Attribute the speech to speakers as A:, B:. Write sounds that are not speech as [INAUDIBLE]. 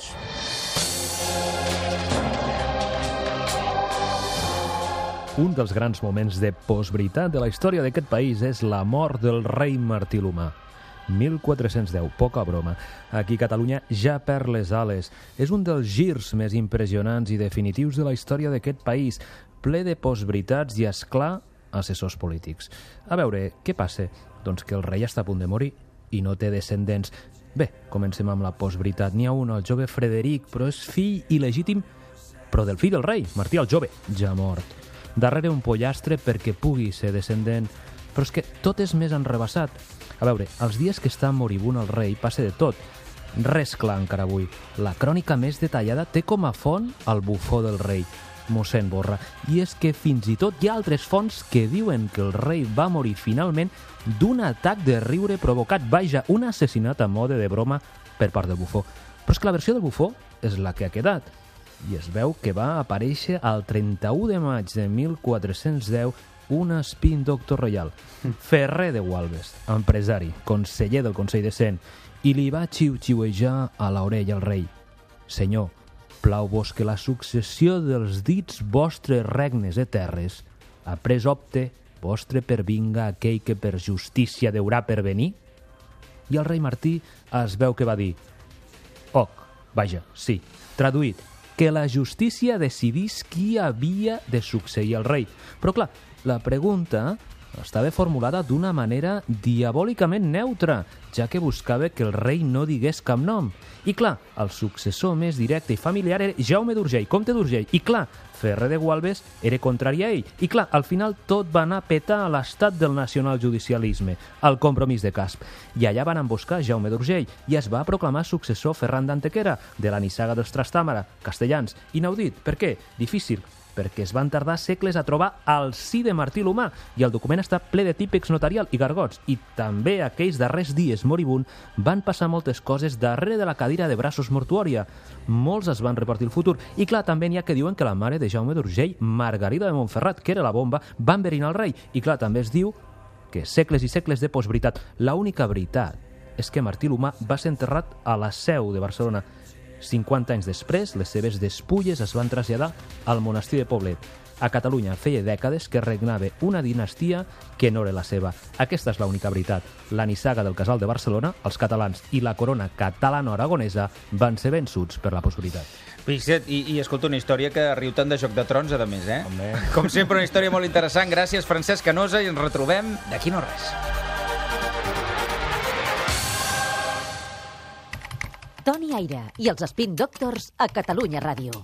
A: minuts. Un dels grans moments de postveritat de la història d'aquest país és la mort del rei Martí l'Humà. 1410, poca broma. Aquí Catalunya ja perd les ales. És un dels girs més impressionants i definitius de la història d'aquest país, ple de postveritats i, esclar, assessors polítics. A veure, què passa? Doncs que el rei està a punt de morir i no té descendents. Bé, comencem amb la postveritat. N'hi ha un, el jove Frederic, però és fill il·legítim, però del fill del rei, Martí el jove, ja mort. Darrere un pollastre perquè pugui ser descendent. Però és que tot és més enrebaçat. A veure, els dies que està moribund el rei passa de tot. Res clar encara avui. La crònica més detallada té com a font el bufó del rei, mossèn Borra. I és que fins i tot hi ha altres fonts que diuen que el rei va morir finalment d'un atac de riure provocat, vaja, un assassinat a mode de broma per part del bufó. Però és que la versió del bufó és la que ha quedat i es veu que va aparèixer el 31 de maig de 1410 un spin doctor royal, [LAUGHS] Ferrer de Gualbes, empresari, conseller del Consell de Cent, i li va xiu-xiuejar a l'orella al rei. Senyor, plau-vos que la successió dels dits vostres regnes e terres ha pres opte vostre per vinga aquell que per justícia deurà pervenir? I el rei Martí es veu que va dir Oc, vaja, sí, traduït, que la justícia decidís qui havia de succeir el rei. Però clar, la pregunta estava formulada d'una manera diabòlicament neutra, ja que buscava que el rei no digués cap nom. I clar, el successor més directe i familiar era Jaume d'Urgell, comte d'Urgell. I clar, Ferrer de Gualbes era contrari a ell. I clar, al final tot va anar a petar a l'estat del nacionaljudicialisme, al compromís de Casp. I allà van emboscar Jaume d'Urgell i es va proclamar successor Ferran d'Antequera, de la nissaga dels Trastàmara, castellans. Inaudit. Per què? Difícil perquè es van tardar segles a trobar el sí de Martí l'Humà i el document està ple de típics notarial i gargots i també aquells darrers dies moribund van passar moltes coses darrere de la cadira de braços mortuòria. Molts es van repartir el futur i clar, també n'hi ha que diuen que la mare de Jaume d'Urgell, Margarida de Montferrat, que era la bomba, va enverinar el rei i clar, també es diu que segles i segles de postveritat. La única veritat és que Martí l'Humà va ser enterrat a la seu de Barcelona 50 anys després, les seves despulles es van traslladar al monestir de Poblet. A Catalunya feia dècades que regnava una dinastia que no era la seva. Aquesta és l'única veritat. La nissaga del Casal de Barcelona, els catalans i la corona catalano-aragonesa van ser vençuts per la possibilitat.
B: Fixa't, i, i escolta, una història que riu tant de Joc de Trons, a més, eh?
A: Home.
B: Com sempre, una història molt interessant. Gràcies, Francesc Canosa, i ens retrobem d'aquí no res.
C: Toni Aire i els Spin Doctors a Catalunya Ràdio.